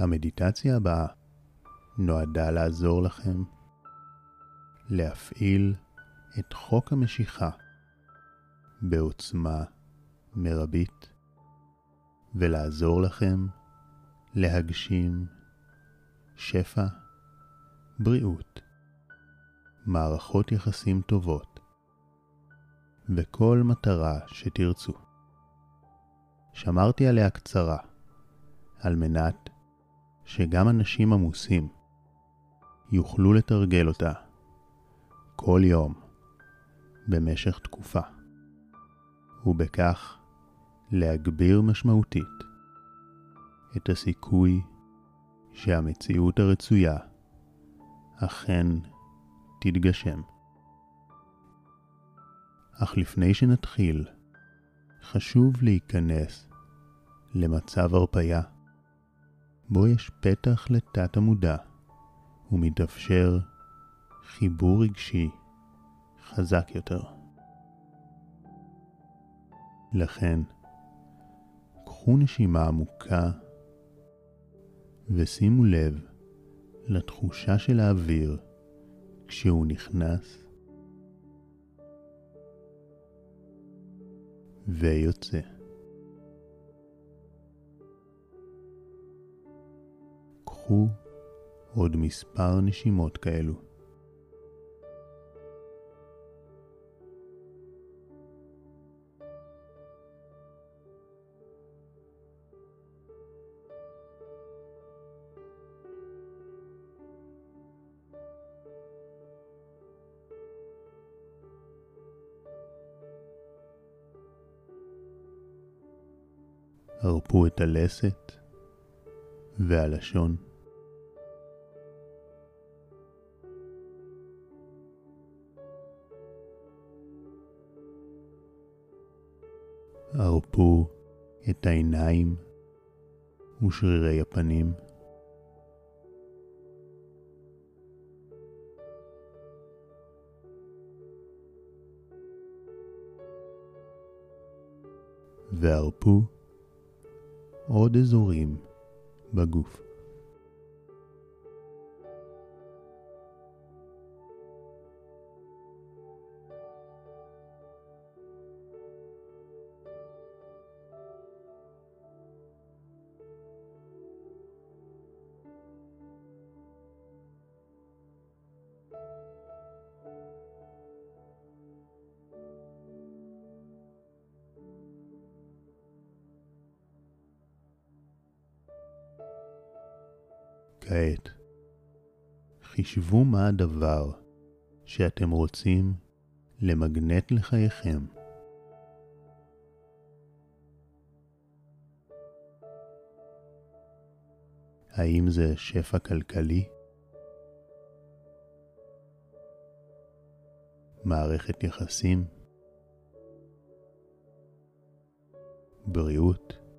המדיטציה הבאה נועדה לעזור לכם להפעיל את חוק המשיכה בעוצמה מרבית ולעזור לכם להגשים שפע, בריאות, מערכות יחסים טובות וכל מטרה שתרצו. שמרתי עליה קצרה על מנת שגם אנשים עמוסים יוכלו לתרגל אותה כל יום במשך תקופה, ובכך להגביר משמעותית את הסיכוי שהמציאות הרצויה אכן תתגשם. אך לפני שנתחיל, חשוב להיכנס למצב הרפייה, בו יש פתח לתת המודע ומתאפשר חיבור רגשי חזק יותר. לכן, קחו נשימה עמוקה ושימו לב לתחושה של האוויר כשהוא נכנס ויוצא. קחו עוד מספר נשימות כאלו. הרפו את הלסת והלשון. הרפו את העיניים ושרירי הפנים. והרפו עוד אזורים בגוף. כעת, חישבו מה הדבר שאתם רוצים למגנט לחייכם. האם זה שפע כלכלי? מערכת יחסים? בריאות?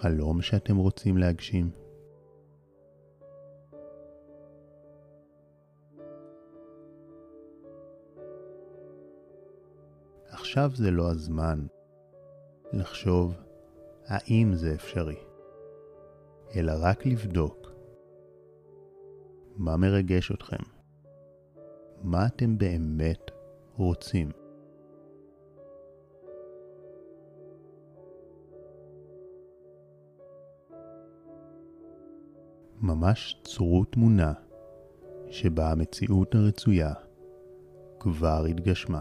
חלום שאתם רוצים להגשים? עכשיו זה לא הזמן לחשוב האם זה אפשרי, אלא רק לבדוק מה מרגש אתכם, מה אתם באמת רוצים. ממש צרו תמונה שבה המציאות הרצויה כבר התגשמה.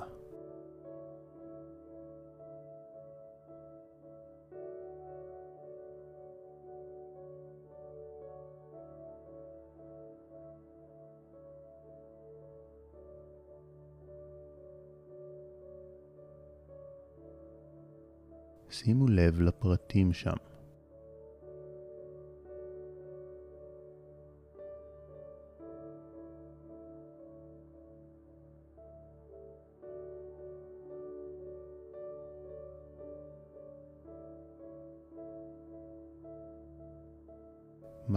שימו לב לפרטים שם.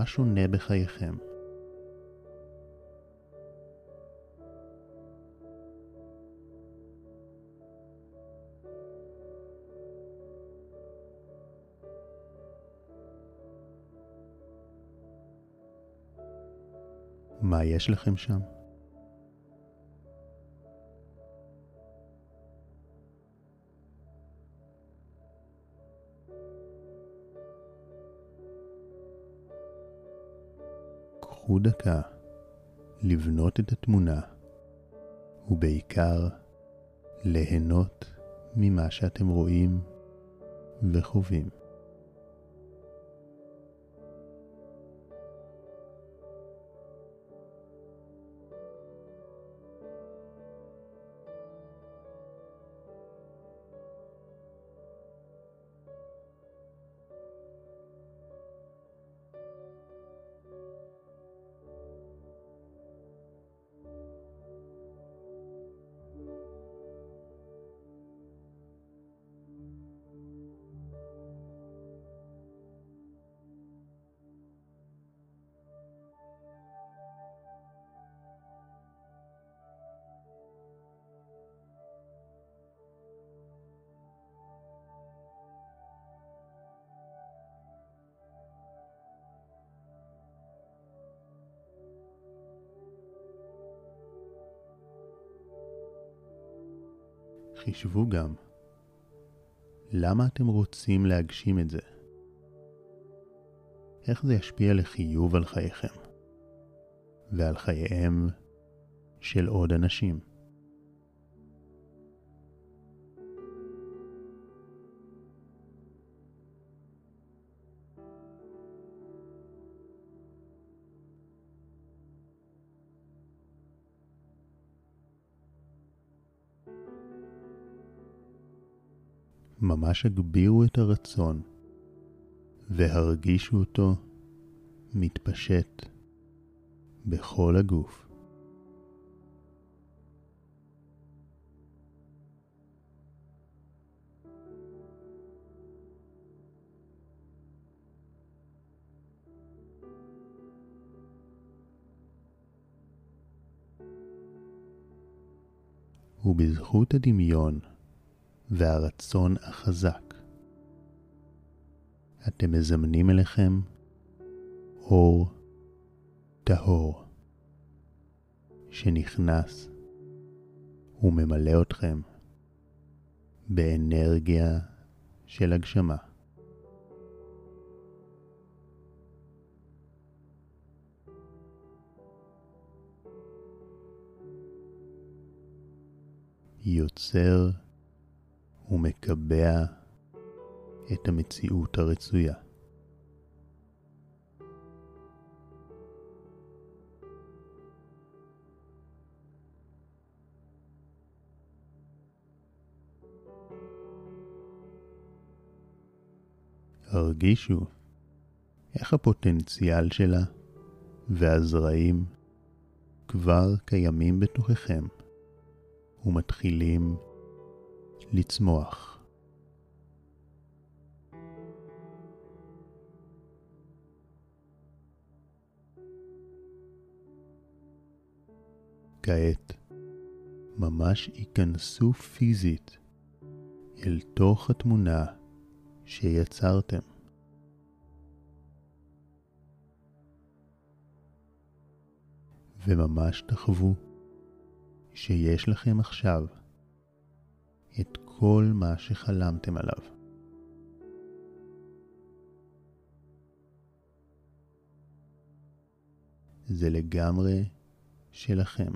מה שונה בחייכם. מה יש לכם שם? קחו דקה לבנות את התמונה, ובעיקר ליהנות ממה שאתם רואים וחווים. חישבו גם למה אתם רוצים להגשים את זה. איך זה ישפיע לחיוב על חייכם ועל חייהם של עוד אנשים. ממש הגבירו את הרצון והרגישו אותו מתפשט בכל הגוף. ובזכות הדמיון והרצון החזק. אתם מזמנים אליכם אור טהור שנכנס וממלא אתכם באנרגיה של הגשמה. יוצר ומקבע את המציאות הרצויה. הרגישו איך הפוטנציאל שלה והזרעים כבר קיימים בתוככם ומתחילים לצמוח. כעת ממש ייכנסו פיזית אל תוך התמונה שיצרתם. וממש תחוו שיש לכם עכשיו את כל מה שחלמתם עליו. זה לגמרי שלכם.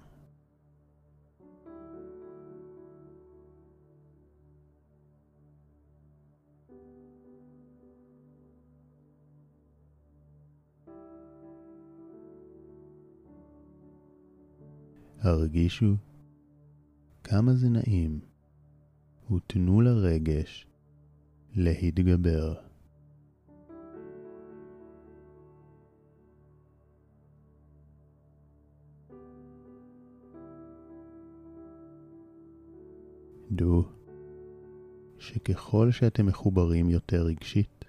הרגישו כמה זה נעים ותנו לרגש להתגבר. דעו שככל שאתם מחוברים יותר רגשית,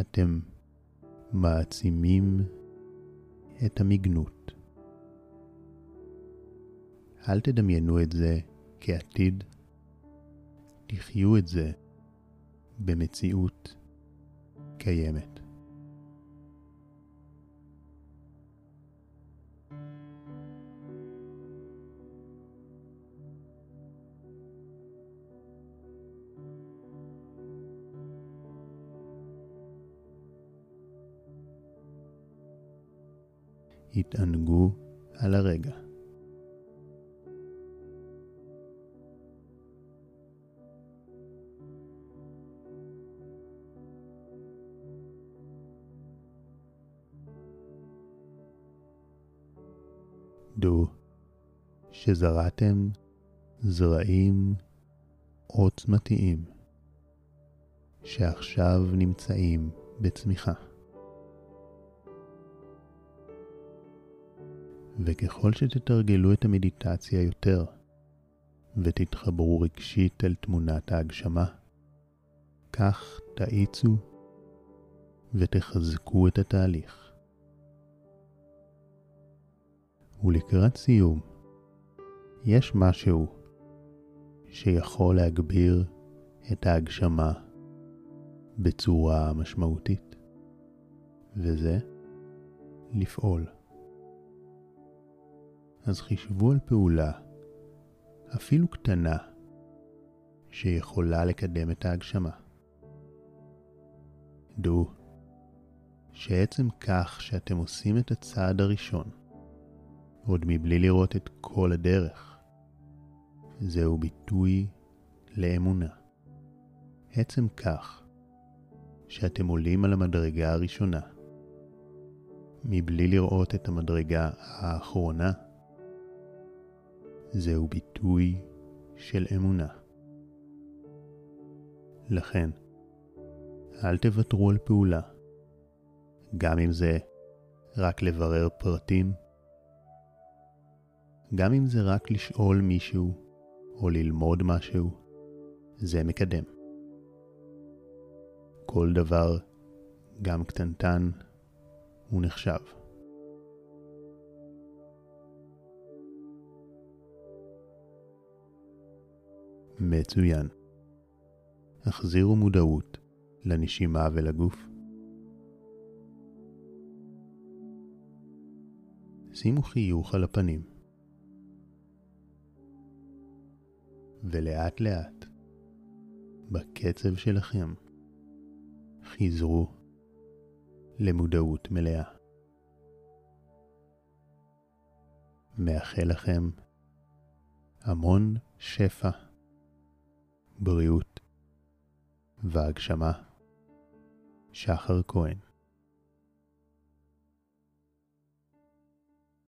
אתם מעצימים את המגנות. אל תדמיינו את זה כעתיד יחיו את זה במציאות קיימת. התענגו על הרגע. שזרעתם זרעים עוצמתיים שעכשיו נמצאים בצמיחה. וככל שתתרגלו את המדיטציה יותר ותתחברו רגשית אל תמונת ההגשמה, כך תאיצו ותחזקו את התהליך. ולקראת סיום, יש משהו שיכול להגביר את ההגשמה בצורה משמעותית, וזה לפעול. אז חישבו על פעולה, אפילו קטנה, שיכולה לקדם את ההגשמה. דעו שעצם כך שאתם עושים את הצעד הראשון, עוד מבלי לראות את כל הדרך, זהו ביטוי לאמונה. עצם כך שאתם עולים על המדרגה הראשונה, מבלי לראות את המדרגה האחרונה, זהו ביטוי של אמונה. לכן, אל תוותרו על פעולה, גם אם זה רק לברר פרטים, גם אם זה רק לשאול מישהו או ללמוד משהו, זה מקדם. כל דבר, גם קטנטן, הוא נחשב. מצוין. החזירו מודעות לנשימה ולגוף. שימו חיוך על הפנים. ולאט לאט, בקצב שלכם, חיזרו למודעות מלאה. מאחל לכם המון שפע, בריאות והגשמה. שחר כהן